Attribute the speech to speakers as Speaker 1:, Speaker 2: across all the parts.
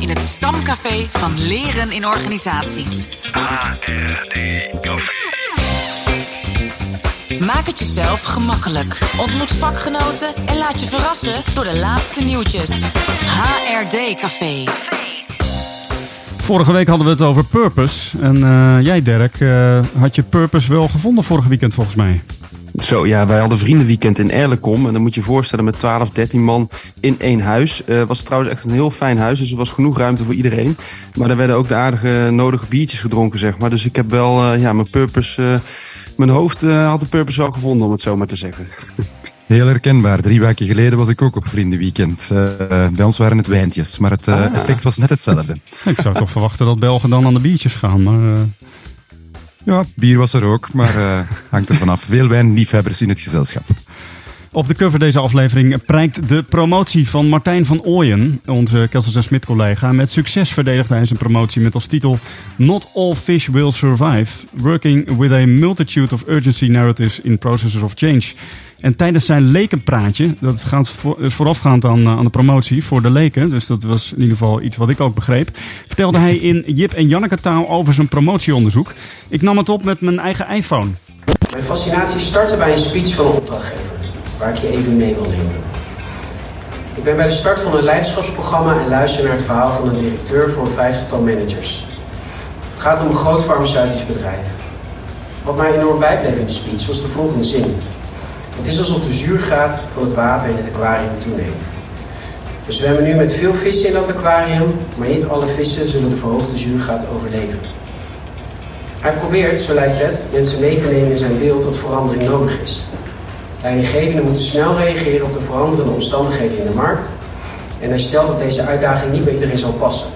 Speaker 1: In het stamcafé van Leren in Organisaties.
Speaker 2: HRD Café.
Speaker 1: Maak het jezelf gemakkelijk. Ontmoet vakgenoten en laat je verrassen door de laatste nieuwtjes. HRD Café.
Speaker 3: Vorige week hadden we het over purpose. En eh, jij, Dirk, eh, had je purpose wel gevonden vorige weekend volgens mij.
Speaker 4: Zo, ja, wij hadden vriendenweekend in Erlecom. En dan moet je je voorstellen met 12, 13 man in één huis. Het was trouwens echt een heel fijn huis, dus er was genoeg ruimte voor iedereen. Maar er werden ook de aardige nodige biertjes gedronken, zeg maar. Dus ik heb wel, eh, ja, mijn purpose... mijn hoofd had de purpose wel gevonden, om het zo maar te zeggen.
Speaker 5: Heel herkenbaar. Drie weken geleden was ik ook op vriendenweekend. Uh, bij ons waren het wijntjes, maar het uh, ah. effect was net hetzelfde.
Speaker 3: ik zou toch verwachten dat Belgen dan aan de biertjes gaan, maar... Uh...
Speaker 5: Ja, bier was er ook, maar hangt er vanaf. Veel wijnliefhebbers in het gezelschap.
Speaker 3: Op de cover deze aflevering prijkt de promotie van Martijn van Ooyen, onze Kelsens en Smit collega. Met succes verdedigde hij zijn promotie met als titel Not All Fish Will Survive, Working with a Multitude of Urgency Narratives in Processes of Change. En tijdens zijn lekenpraatje, dat gaat voor, is voorafgaand aan, aan de promotie voor de leken, dus dat was in ieder geval iets wat ik ook begreep, vertelde hij in Jip en Janneke taal over zijn promotieonderzoek. Ik nam het op met mijn eigen iPhone.
Speaker 6: Mijn fascinatie startte bij een speech van een opdrachtgever waar ik je even mee wil nemen. Ik ben bij de start van een leiderschapsprogramma en luister naar het verhaal van een directeur voor een vijftigtal managers. Het gaat om een groot farmaceutisch bedrijf. Wat mij enorm bijbleef in de speech was de volgende zin. Het is alsof de zuurgraad van het water in het aquarium toeneemt. We zwemmen nu met veel vissen in dat aquarium, maar niet alle vissen zullen de verhoogde zuurgraad overleven. Hij probeert, zo lijkt het, mensen mee te nemen in zijn beeld dat verandering nodig is. Leidinggevenden moeten snel reageren op de veranderende omstandigheden in de markt. En hij stelt dat deze uitdaging niet bij iedereen zal passen.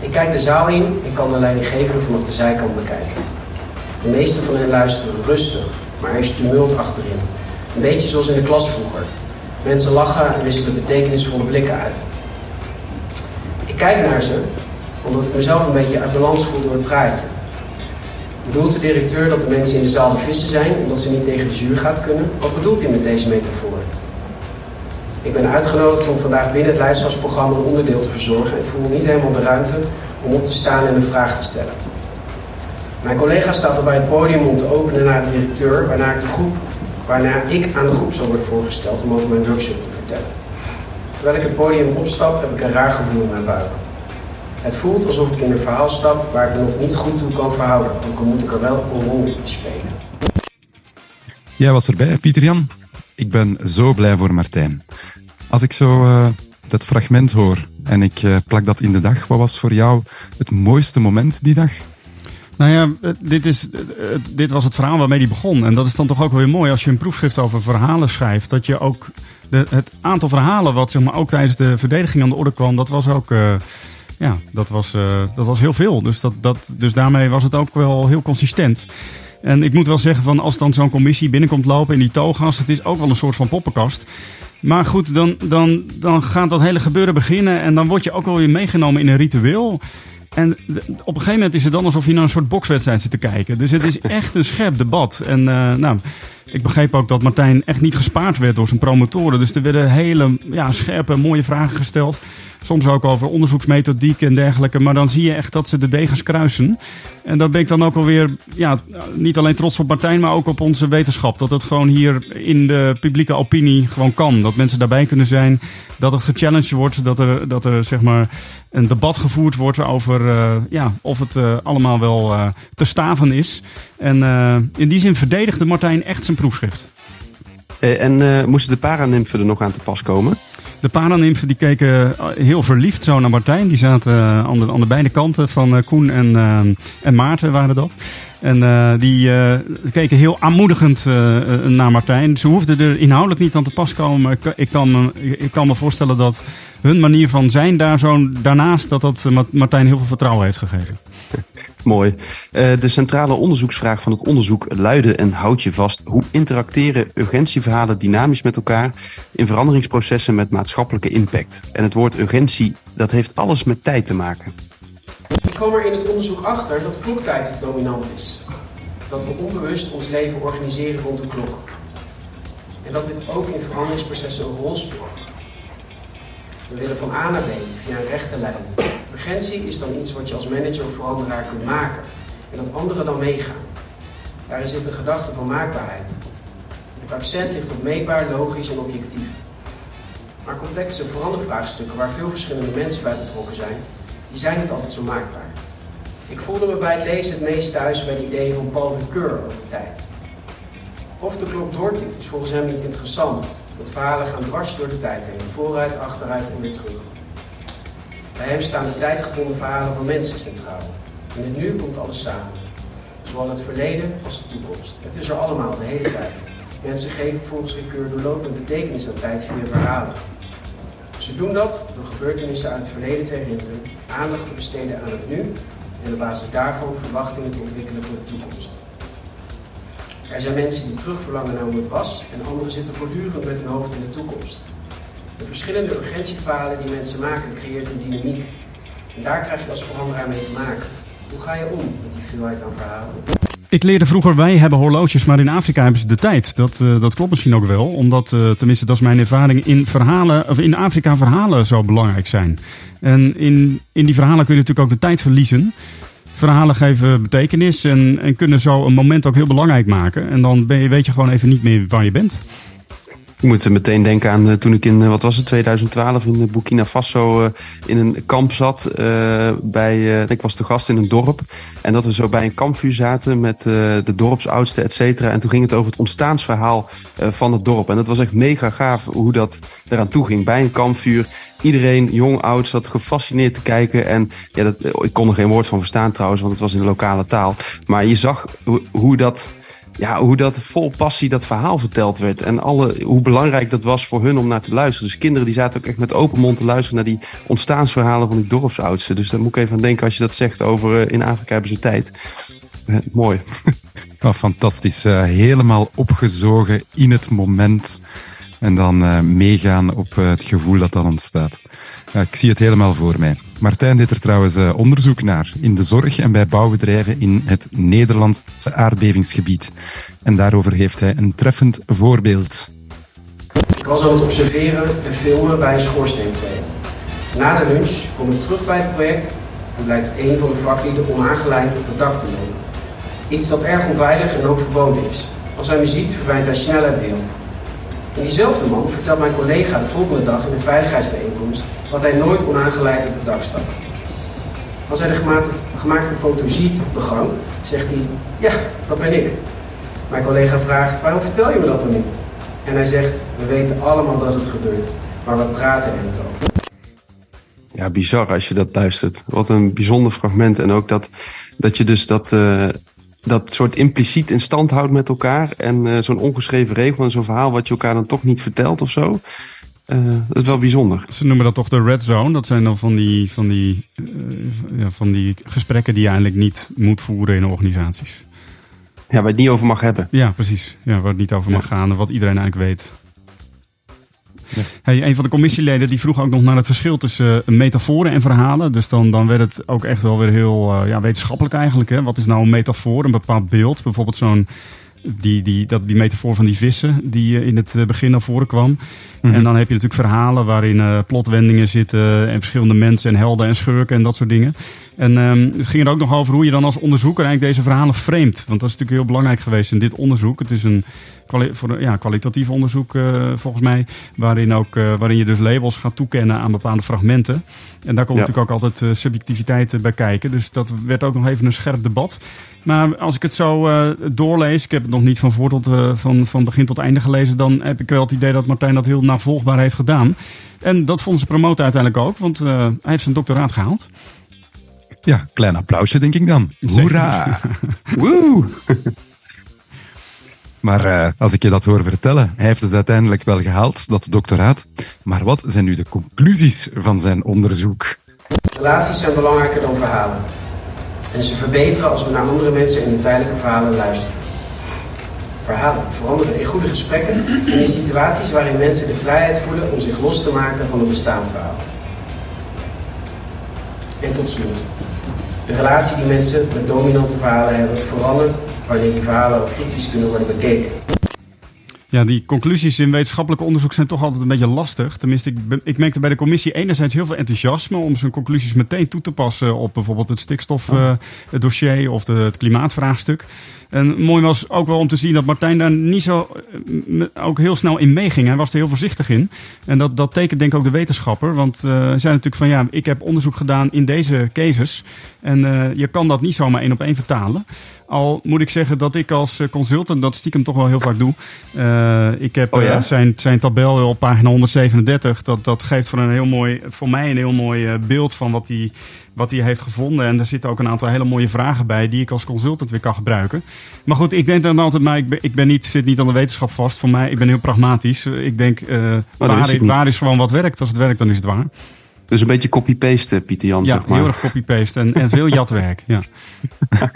Speaker 6: Ik kijk de zaal in en kan de leidinggevende vanaf de zijkant bekijken. De meeste van hen luisteren rustig, maar er is tumult achterin. Een beetje zoals in de klas vroeger. Mensen lachen en wisselen betekenisvolle blikken uit. Ik kijk naar ze omdat ik mezelf een beetje uit balans voel door het praatje. Bedoelt de directeur dat de mensen in de zaal de vissen zijn omdat ze niet tegen de zuurgaat kunnen? Wat bedoelt hij met deze metafoor? Ik ben uitgenodigd om vandaag binnen het leiderschapsprogramma een onderdeel te verzorgen en voel niet helemaal de ruimte om op te staan en een vraag te stellen. Mijn collega staat al bij het podium om te openen naar de directeur, waarna ik, de groep, waarna ik aan de groep zal worden voorgesteld om over mijn workshop te vertellen. Terwijl ik het podium opstap, heb ik een raar gevoel in mijn buik. Het voelt alsof ik in een verhaal stap waar ik me nog niet goed toe kan verhouden, ook al moet ik er wel een rol spelen.
Speaker 5: Jij was erbij, Pieter-Jan. Ik ben zo blij voor Martijn. Als ik zo uh, dat fragment hoor en ik uh, plak dat in de dag, wat was voor jou het mooiste moment die dag?
Speaker 3: Nou ja, dit, is, dit was het verhaal waarmee die begon. En dat is dan toch ook wel weer mooi als je een proefschrift over verhalen schrijft. Dat je ook de, het aantal verhalen wat zeg maar, ook tijdens de verdediging aan de orde kwam, dat was ook. Uh, ja, dat was, uh, dat was heel veel. Dus, dat, dat, dus daarmee was het ook wel heel consistent. En ik moet wel zeggen, van als dan zo'n commissie binnenkomt lopen in die togas, het is ook wel een soort van poppenkast. Maar goed, dan, dan, dan gaat dat hele gebeuren beginnen en dan word je ook wel weer meegenomen in een ritueel. En op een gegeven moment is het dan alsof je naar een soort bokswedstrijd zit te kijken. Dus het is echt een scherp debat. En uh, nou, ik begreep ook dat Martijn echt niet gespaard werd door zijn promotoren. Dus er werden hele ja, scherpe, mooie vragen gesteld. Soms ook over onderzoeksmethodiek en dergelijke. Maar dan zie je echt dat ze de degens kruisen. En dat ben ik dan ook alweer, ja, niet alleen trots op Martijn, maar ook op onze wetenschap. Dat het gewoon hier in de publieke opinie gewoon kan. Dat mensen daarbij kunnen zijn. Dat het gechallenged wordt. Dat er, dat er zeg maar een debat gevoerd wordt over uh, ja, of het uh, allemaal wel uh, te staven is. En in die zin verdedigde Martijn echt zijn proefschrift.
Speaker 4: en moesten de paranimfen er nog aan te pas komen?
Speaker 3: De paranimfen die keken heel verliefd zo naar Martijn. Die zaten aan de, aan de beide kanten van Koen en, en Maarten waren dat. En die keken heel aanmoedigend naar Martijn. Ze hoefden er inhoudelijk niet aan te pas komen. Maar ik, ik, kan, me, ik kan me voorstellen dat hun manier van zijn daar zo daarnaast... dat dat Martijn heel veel vertrouwen heeft gegeven.
Speaker 4: Mooi. de centrale onderzoeksvraag van het onderzoek luidde en houd je vast. Hoe interacteren urgentieverhalen dynamisch met elkaar in veranderingsprocessen met maatschappelijke impact? En het woord urgentie, dat heeft alles met tijd te maken.
Speaker 6: Ik kwam er in het onderzoek achter dat kloktijd dominant is. Dat we onbewust ons leven organiseren rond de klok. En dat dit ook in veranderingsprocessen een rol speelt. We willen van A naar B via een rechte lijn. Urgentie is dan iets wat je als manager of veranderaar kunt maken en dat anderen dan meegaan. Daarin zit een gedachte van maakbaarheid. Het accent ligt op meetbaar, logisch en objectief. Maar complexe verandervraagstukken waar veel verschillende mensen bij betrokken zijn, die zijn niet altijd zo maakbaar. Ik voelde me bij het lezen het meest thuis bij de ideeën van Paul Ricoeur over tijd. Of de klok doortikt is volgens hem niet interessant. Want verhalen gaan dwars door de tijd heen, vooruit, achteruit en weer terug. Bij hem staan de tijdgebonden verhalen van mensen centraal. In het nu komt alles samen. Zowel het verleden als de toekomst. Het is er allemaal, de hele tijd. Mensen geven volgens Ricoeur doorlopend betekenis aan tijd via verhalen. Ze doen dat door gebeurtenissen uit het verleden te herinneren, aandacht te besteden aan het nu en op basis daarvan verwachtingen te ontwikkelen voor de toekomst. Er zijn mensen die terugverlangen naar hoe het was en anderen zitten voortdurend met hun hoofd in de toekomst. De verschillende urgentieverhalen die mensen maken creëert een dynamiek. En daar krijg je als veranderaar mee te maken. Hoe ga je om met die veelheid aan verhalen?
Speaker 3: Ik leerde vroeger, wij hebben horloges, maar in Afrika hebben ze de tijd. Dat, uh, dat klopt misschien ook wel, omdat, uh, tenminste dat is mijn ervaring, in, verhalen, of in Afrika verhalen zo belangrijk zijn. En in, in die verhalen kun je natuurlijk ook de tijd verliezen. Verhalen geven betekenis en, en kunnen zo een moment ook heel belangrijk maken. En dan weet je gewoon even niet meer waar je bent.
Speaker 4: Ik moet meteen denken aan uh, toen ik in, uh, wat was het, 2012 in Burkina Faso in een kamp zat. bij, ik was de gast in een dorp. En dat we zo bij een kampvuur zaten met de dorpsoudsten, et cetera. En toen ging het over het ontstaansverhaal van het dorp. En dat was echt mega gaaf hoe dat eraan toe ging. Bij een kampvuur. Iedereen, jong, oud, zat gefascineerd te kijken. En ja, dat, ik kon er geen woord van verstaan trouwens, want het was in de lokale taal. Maar je zag hoe dat ja, hoe dat vol passie dat verhaal verteld werd. En alle, hoe belangrijk dat was voor hun om naar te luisteren. Dus kinderen die zaten ook echt met open mond te luisteren naar die ontstaansverhalen van die dorpsoudsten. Dus daar moet ik even aan denken als je dat zegt over uh, in Afrika hebben ze tijd. Uh, mooi.
Speaker 5: Oh, fantastisch. Uh, helemaal opgezogen in het moment. En dan meegaan op het gevoel dat dan ontstaat. ik zie het helemaal voor mij. Martijn deed er trouwens uh, onderzoek naar in de zorg en bij bouwbedrijven in het Nederlandse aardbevingsgebied. En daarover heeft hij een treffend voorbeeld.
Speaker 6: Ik was aan het observeren en filmen bij een schoorsteenproject. Na de lunch kom ik terug bij het project en blijkt een van de vaklieden onaangeleid op het dak te lopen. Iets dat erg onveilig en ook verboden is. Als hij me ziet, verdwijnt hij snel uit beeld. En diezelfde man vertelt mijn collega de volgende dag in een veiligheidsbijeenkomst dat hij nooit onaangeleid op het dak staat. Als hij de gemaakte, foto ziet op de gang, zegt hij: Ja, dat ben ik. Mijn collega vraagt: Waarom vertel je me dat dan niet? En hij zegt: We weten allemaal dat het gebeurt, maar we praten er niet over.
Speaker 4: Ja, bizar als je dat luistert. Wat een bijzonder fragment. En ook dat, dat je dus dat, uh, dat soort impliciet in stand houdt met elkaar. En uh, zo'n ongeschreven regel en zo'n verhaal wat je elkaar dan toch niet vertelt of zo. Uh, dat is wel bijzonder.
Speaker 3: Ze noemen dat toch de red zone. Dat zijn dan van die, van die, uh, ja, van die gesprekken die je eigenlijk niet moet voeren in organisaties.
Speaker 4: Ja, waar het niet over mag hebben.
Speaker 3: Ja, precies. Ja, waar het niet over mag gaan en wat iedereen eigenlijk weet. Ja. Een van de commissieleden die vroeg ook nog naar het verschil tussen uh, metaforen en verhalen. Dus dan, dan werd het ook echt wel weer heel uh, ja, wetenschappelijk eigenlijk. Hè? Wat is nou een metafoor? Een bepaald beeld. Bijvoorbeeld zo'n die, die, dat, die metafoor van die vissen die in het begin naar voren kwam. Mm -hmm. En dan heb je natuurlijk verhalen waarin uh, plotwendingen zitten en verschillende mensen en helden en schurken en dat soort dingen. En um, het ging er ook nog over hoe je dan als onderzoeker eigenlijk deze verhalen framet. Want dat is natuurlijk heel belangrijk geweest in dit onderzoek. Het is een voor, ja, kwalitatief onderzoek uh, volgens mij. Waarin, ook, uh, waarin je dus labels gaat toekennen aan bepaalde fragmenten. En daar komt ja. natuurlijk ook altijd subjectiviteit bij kijken. Dus dat werd ook nog even een scherp debat. Maar als ik het zo doorlees, ik heb het nog niet van, voor tot, van, van begin tot einde gelezen. Dan heb ik wel het idee dat Martijn dat heel navolgbaar heeft gedaan. En dat vonden ze promoten uiteindelijk ook. Want hij heeft zijn doctoraat gehaald.
Speaker 5: Ja, klein applausje denk ik dan. Hoera!
Speaker 4: Woe!
Speaker 5: Maar uh, als ik je dat hoor vertellen, hij heeft het uiteindelijk wel gehaald, dat doctoraat. Maar wat zijn nu de conclusies van zijn onderzoek?
Speaker 6: Relaties zijn belangrijker dan verhalen. En ze verbeteren als we naar andere mensen en hun tijdelijke verhalen luisteren. Verhalen veranderen in goede gesprekken en in situaties waarin mensen de vrijheid voelen om zich los te maken van een bestaand verhaal. En tot slot. De relatie die mensen met dominante verhalen hebben verandert wanneer die verhalen ook kritisch kunnen worden bekeken.
Speaker 3: Ja, die conclusies in wetenschappelijk onderzoek zijn toch altijd een beetje lastig. Tenminste, ik, ik merkte bij de commissie enerzijds heel veel enthousiasme om zijn conclusies meteen toe te passen op bijvoorbeeld het stikstofdossier of de, het klimaatvraagstuk. En mooi was ook wel om te zien dat Martijn daar niet zo eh, ook heel snel in meeging. Hij was er heel voorzichtig in. En dat, dat tekent denk ik ook de wetenschapper. Want eh, hij zei natuurlijk van ja, ik heb onderzoek gedaan in deze cases. En eh, je kan dat niet zomaar één op één vertalen. Al moet ik zeggen dat ik als eh, consultant dat stiekem toch wel heel vaak doe. Eh, ik heb
Speaker 4: Oh ja?
Speaker 3: zijn, zijn tabel op pagina 137. Dat, dat geeft voor, een heel mooi, voor mij een heel mooi beeld van wat hij, wat hij heeft gevonden. En er zitten ook een aantal hele mooie vragen bij die ik als consultant weer kan gebruiken. Maar goed, ik denk dan altijd, maar ik, ben, ik ben niet, zit niet aan de wetenschap vast. Voor mij, ik ben heel pragmatisch. Ik denk,
Speaker 4: dat
Speaker 3: waar, waar is gewoon wat werkt? Als het werkt, dan is het waar.
Speaker 4: Dus een beetje copy-paste, Pieter Jan,
Speaker 3: Ja,
Speaker 4: zeg maar.
Speaker 3: heel erg copy-paste en, en veel jatwerk. Ja.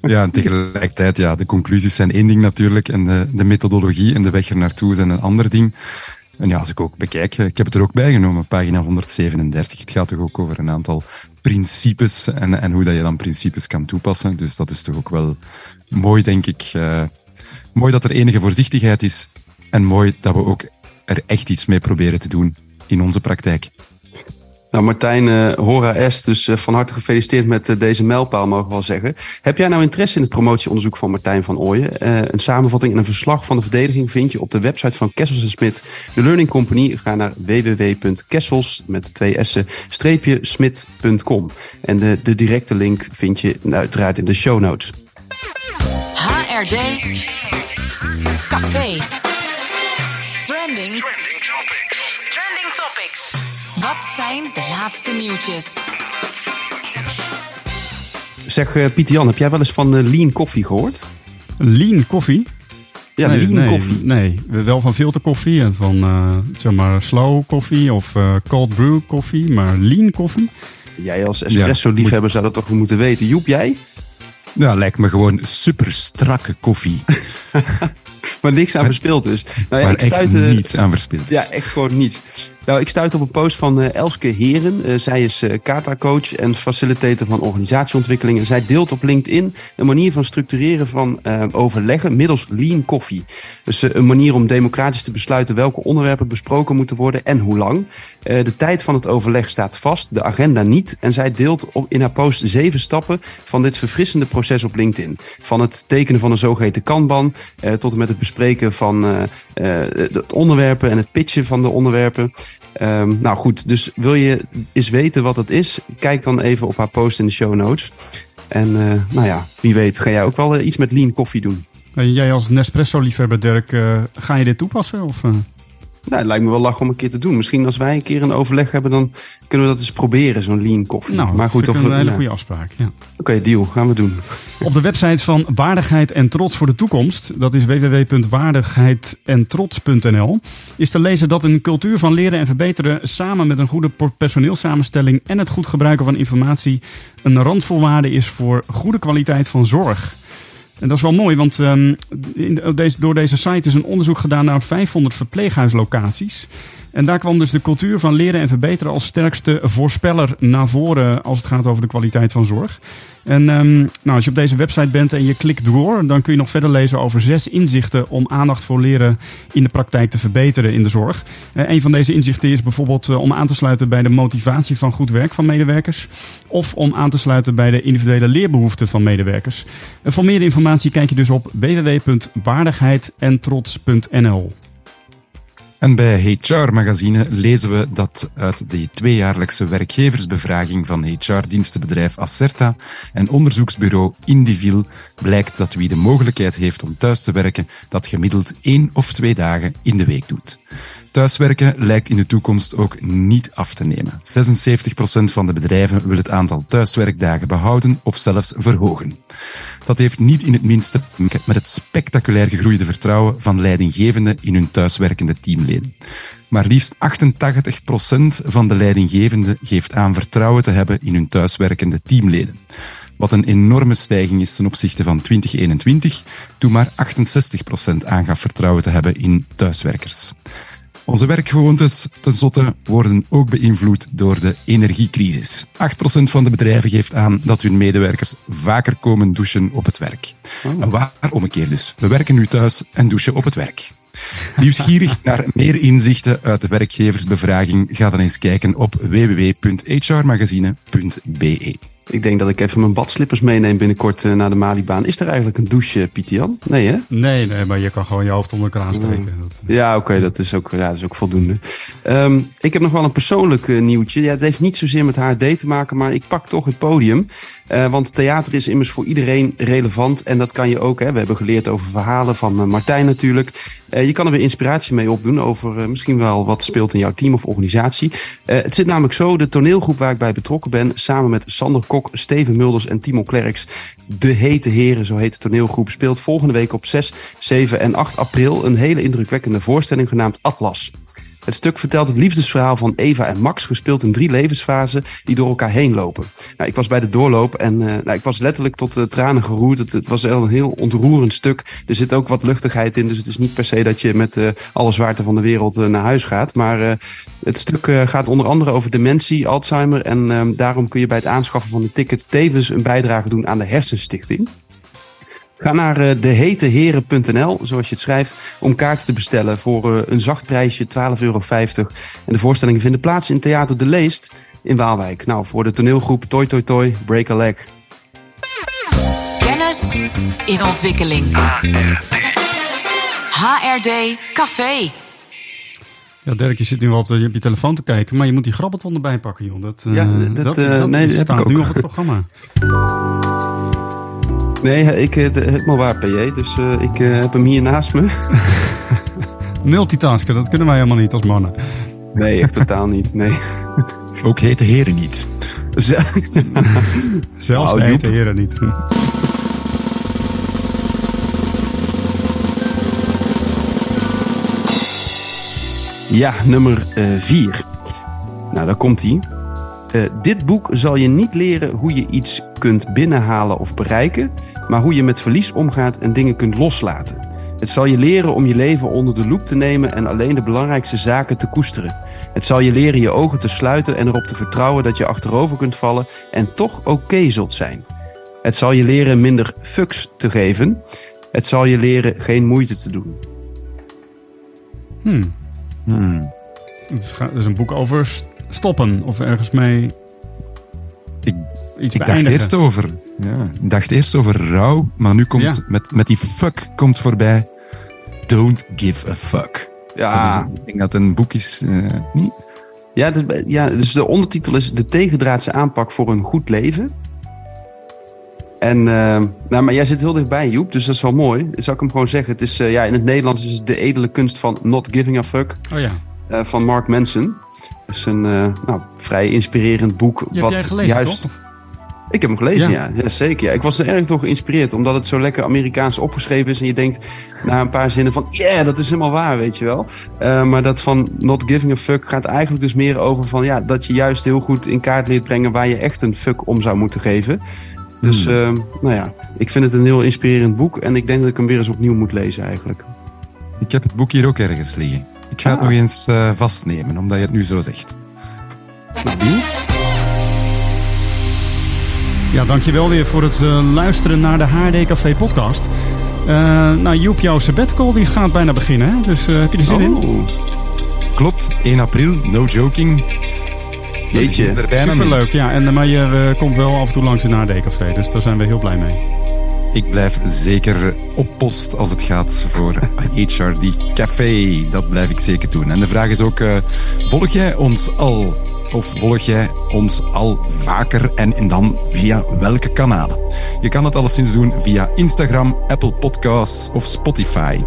Speaker 5: Ja, en tegelijkertijd, ja, de conclusies zijn één ding natuurlijk. En de, de methodologie en de weg er naartoe zijn een ander ding. En ja, als ik ook bekijk, eh, ik heb het er ook bij genomen, pagina 137. Het gaat toch ook over een aantal principes en, en hoe dat je dan principes kan toepassen. Dus dat is toch ook wel mooi, denk ik. eh, mooi dat er enige voorzichtigheid is. En mooi dat we ook er echt iets mee proberen te doen in onze praktijk.
Speaker 4: Nou, Martijn, eh, Hora S, dus eh, van harte gefeliciteerd met eh, deze mijlpaal, mogen we wel zeggen. Heb jij nou interesse in het promotieonderzoek van Martijn van Ooyen? Eh, een samenvatting en een verslag van de verdediging vind je op de website van Kessels en Smit, de Learning Company. Ga naar www.kessels, met twee s'en, streepje smit.com. En de, de directe link vind je nou, uiteraard in de show notes.
Speaker 1: HRD Café. Trending.
Speaker 2: Trending topics.
Speaker 1: Wat zijn de laatste nieuwtjes?
Speaker 4: Zeg, eh, Pieter Jan, heb jij wel eens van eh, lean koffie gehoord?
Speaker 3: Lean koffie.
Speaker 4: Ja,
Speaker 3: nee,
Speaker 4: lean
Speaker 3: nee,
Speaker 4: koffie.
Speaker 3: Nee, wel van filterkoffie en van eh, zeg maar slow koffie of eh, cold brew koffie. Maar lean koffie?
Speaker 4: Jij als espresso-liefhebber zou dat toch wel moeten weten. Joep, jij?
Speaker 5: Ja, lijkt me gewoon super strakke koffie.
Speaker 4: Maar niks aan verspild is. Nou ja,
Speaker 5: waar
Speaker 4: ik stuitte,
Speaker 5: niets aan verspild is.
Speaker 4: Ja, echt gewoon niets. Nou, ik stuit op een post van eh, Elske Heren. Eh, zij is eh kata-coach en facilitator van organisatieontwikkeling. En zij deelt op LinkedIn een manier van structureren van eh, overleggen middels lean koffie. Dus eh, een manier om democratisch te besluiten welke onderwerpen besproken moeten worden en hoe lang. Eh, de tijd van het overleg staat vast, de agenda niet. En zij deelt op, in haar post zeven stappen van dit verfrissende proces op LinkedIn. Van het tekenen van een zogeheten kanban eh, tot en met het bespreken van eh, eh, het onderwerpen en het pitchen van de onderwerpen. Ehm, nou goed, dus wil je eens weten wat het is? Kijk dan even op haar post in de show notes. En eh, nou ja, wie weet ga jij ook wel iets met lean koffie doen.
Speaker 3: Jij als Nespresso-liefhebber, Dirk, ga je dit toepassen? Of?
Speaker 4: Nou, het lijkt me wel lach om een keer te doen. Misschien als wij een keer een overleg hebben, dan kunnen we dat eens proberen, zo'n lean koffie.
Speaker 3: Nou,
Speaker 4: maar goed,
Speaker 3: of
Speaker 4: of,
Speaker 3: een hele
Speaker 4: ja.
Speaker 3: goede afspraak. Ja.
Speaker 4: Oké, deal, gaan we doen.
Speaker 3: Op de website van Waardigheid en Trots voor de Toekomst, dat is www.waardigheidentrots.nl, is te lezen dat een cultuur van leren en verbeteren samen met een goede personeelssamenstelling en het goed gebruiken van informatie een randvoorwaarde is voor goede kwaliteit van zorg. En dat is wel mooi, want ehm, in de- deze, door deze site is een onderzoek gedaan naar 500 verpleeghuislocaties. En daar kwam dus de cultuur van leren en verbeteren als sterkste voorspeller naar voren als het gaat over de kwaliteit van zorg. En ehm, nou, als je op deze website bent en je klikt door, dan kun je nog verder lezen over zes inzichten om aandacht voor leren in de praktijk te verbeteren in de zorg. Eh, een van deze inzichten is bijvoorbeeld eh, om aan te sluiten bij de motivatie van goed werk van medewerkers. Of om aan te sluiten bij de individuele leerbehoeften van medewerkers. En voor meer informatie kijk je dus op www.waardigheid-en-trots.nl.
Speaker 5: En bij HR Magazine lezen we dat uit de tweejaarlijkse werkgeversbevraging van HR-dienstenbedrijf Acerta en onderzoeksbureau Indivil blijkt dat wie de mogelijkheid heeft om thuis te werken, dat gemiddeld één of twee dagen in de week doet. Thuiswerken lijkt in de toekomst ook niet af te nemen. 76% van de bedrijven wil het aantal thuiswerkdagen behouden of zelfs verhogen. Dat heeft niet in het minste met het spectaculair gegroeide vertrouwen van leidinggevenden in hun thuiswerkende teamleden. Maar liefst 88% van de leidinggevenden geeft aan vertrouwen te hebben in hun thuiswerkende teamleden. Wat een enorme stijging is ten opzichte van 2021, toen maar 68% aangaf vertrouwen te hebben in thuiswerkers. Onze werkgewoontes, tenslotte, worden ook beïnvloed door de energiecrisis. 8% van de bedrijven geeft aan dat hun medewerkers vaker komen douchen op het werk. En waarom een keer dus? We werken nu thuis en douchen op het werk. Nieuwsgierig naar meer inzichten uit de werkgeversbevraging? Ga dan eens kijken op www.hrmagazine.be.
Speaker 4: Ik denk dat ik even mijn badslippers meeneem binnenkort eh, naar de Malibaan. Is er eigenlijk een douche, Pieter Jan? Nee, hè?
Speaker 3: Nee, nee, maar je kan gewoon je hoofd onder de kraan steken. Dat,
Speaker 4: Ja, oké, dat, is ook, ja, dat is ook voldoende. Ehm, ik heb nog wel een persoonlijk eh, nieuwtje. Ja, het heeft niet zozeer met HD te maken, maar ik pak toch het podium. Eh, want theater is immers voor iedereen relevant. En dat kan je ook. Hè. We hebben geleerd over verhalen van eh, Martijn natuurlijk. Eh, je kan er weer inspiratie mee opdoen over misschien wel wat speelt in jouw team of organisatie. Het zit namelijk zo, de toneelgroep waar ik bij betrokken ben, samen met Sander Kok, Steven Mulders en Timo Klerks, De Hete Heren, zo heet de toneelgroep, speelt volgende week op 6, 7 en 8 april een hele indrukwekkende voorstelling genaamd Atlas. Het stuk vertelt het liefdesverhaal van Eva en Max, gespeeld in drie levensfasen die door elkaar heen lopen. Nou, ik was bij de doorloop en uh, nou, ik was letterlijk tot de tranen geroerd. Het, het was een heel ontroerend stuk. Er zit ook wat luchtigheid in, dus het is niet per se dat je met uh, alle zwaarte van de wereld naar huis gaat. Maar het stuk gaat onder andere over dementie, Alzheimer en daarom kun je bij het aanschaffen van de ticket tevens een bijdrage doen aan de Hersenstichting. Ga naar uh, deheteheren.nl, zoals je het schrijft, om kaarten te bestellen voor uh, een zacht prijsje, 12,50 euro. En de voorstellingen vinden plaats in Theater De Leest in Waalwijk. Nou, voor de toneelgroep Toi Toi Toi, Break a Leg.
Speaker 1: Kennis in ontwikkeling. HRD Café.
Speaker 3: Ja, Dirk, je zit nu wel op, de, op je telefoon te kijken, maar je moet die grabbelton erbij pakken, joh. Dat,
Speaker 4: ja, dat,
Speaker 3: dat,
Speaker 4: uh,
Speaker 3: dat
Speaker 4: nee,
Speaker 3: staat nu op het programma.
Speaker 4: Nee, ik uh, helemaal waar, PJ. Dus uh, ik uh, heb hem hier naast me.
Speaker 3: Multitasken, dat kunnen wij helemaal niet als mannen.
Speaker 4: Nee, echt totaal niet. Nee.
Speaker 5: Ook hete heren niet.
Speaker 3: Zelfs de hete heren niet.
Speaker 4: Ja, nummer 4. Uh, nou, daar komt hij. Uh, dit boek zal je niet leren hoe je iets kunt binnenhalen of bereiken, maar hoe je met verlies omgaat en dingen kunt loslaten. Het zal je leren om je leven onder de loep te nemen en alleen de belangrijkste zaken te koesteren. Het zal je leren je ogen te sluiten en erop te vertrouwen dat je achterover kunt vallen en toch oké zult zijn. Het zal je leren minder fucks te geven. Het zal je leren geen moeite te doen.
Speaker 3: Hmm.
Speaker 5: Hmm.
Speaker 3: Het is een boek over stoppen of ergens mee
Speaker 5: ik,
Speaker 3: iets
Speaker 5: ik dacht eerst over, ja, ik dacht eerst over rouw, maar nu komt
Speaker 3: Ja.
Speaker 5: met, met die fuck komt voorbij. Don't give a fuck.
Speaker 4: Ja,
Speaker 5: is- ik denk dat het een boek is. eh, niet?
Speaker 4: ja, dus, ja, dus de ondertitel is De tegendraadse aanpak voor een goed leven. En, eh, nou, maar jij zit heel dichtbij, Joep, dus dat is wel mooi. Zal ik hem gewoon zeggen? Het is, eh, ja, in het Nederlands is het De edele kunst van not giving a fuck
Speaker 3: Oh ja.
Speaker 4: Eh, van Mark Manson. Dat is een eh, nou, vrij inspirerend boek.
Speaker 3: Die
Speaker 4: wat
Speaker 3: heb jij gelezen,
Speaker 4: juist...
Speaker 3: toch?
Speaker 4: Ik heb hem gelezen,
Speaker 3: Ja.
Speaker 4: ja. ja. zeker. Ja. Ik was er erg door geïnspireerd, omdat het zo lekker Amerikaans opgeschreven is. En je denkt na een paar zinnen van, yeah, dat is helemaal waar, weet je wel. Uh, maar dat van not giving a fuck gaat eigenlijk dus meer over van, ja, dat je juist heel goed in kaart leert brengen waar je echt een fuck om zou moeten geven. Dus, uh, nou ja, ik vind het een heel inspirerend boek. En ik denk dat ik hem weer eens opnieuw moet lezen eigenlijk.
Speaker 5: Ik heb het boek hier ook ergens liggen. Ik ga het
Speaker 4: Ah.
Speaker 5: nog eens eh, vastnemen, omdat je het nu zo zegt.
Speaker 4: Opnieuw?
Speaker 3: Ja, dankjewel weer voor het eh, luisteren naar de HD Café podcast. Eh, nou, Joep, jouw sabbatical die gaat bijna beginnen, hè? Dus eh, heb je er zin in?
Speaker 4: Oh,
Speaker 5: Klopt, 1 april, no joking.
Speaker 4: Jeetje.
Speaker 5: Er.
Speaker 3: Superleuk, ja. En, maar je eh, komt wel af en toe langs in HD Café, dus daar zijn we heel blij mee.
Speaker 5: Ik blijf zeker op post als het gaat voor HRD Café. Dat blijf ik zeker doen. En de vraag is ook, eh, volg jij ons al? Of volg jij ons al vaker en, dan via welke kanalen? Je kan het alleszins doen via Instagram, Apple Podcasts of Spotify.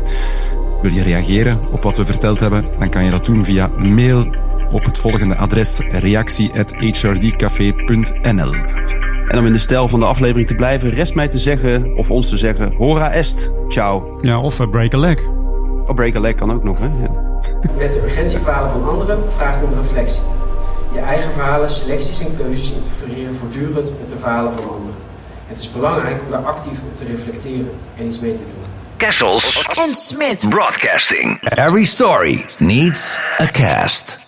Speaker 5: Wil je reageren op wat we verteld hebben? Dan kan je dat doen via mail op het volgende adres reactie.hrdcafé.nl
Speaker 4: En om in de stijl van de aflevering te blijven, rest mij te zeggen, of ons te zeggen, hora est. Ciao.
Speaker 3: Ja, of eh, break a leg.
Speaker 4: Oh, break a leg kan ook nog, hè? Ja.
Speaker 6: Met de urgentieverhalen van anderen vraagt om reflectie. Je eigen verhalen, selecties en keuzes interfereren voortdurend met de verhalen van anderen. Het is belangrijk om daar actief op te reflecteren en iets mee te doen.
Speaker 2: Kessels
Speaker 1: En Smit.
Speaker 2: Broadcasting. Every story needs a cast.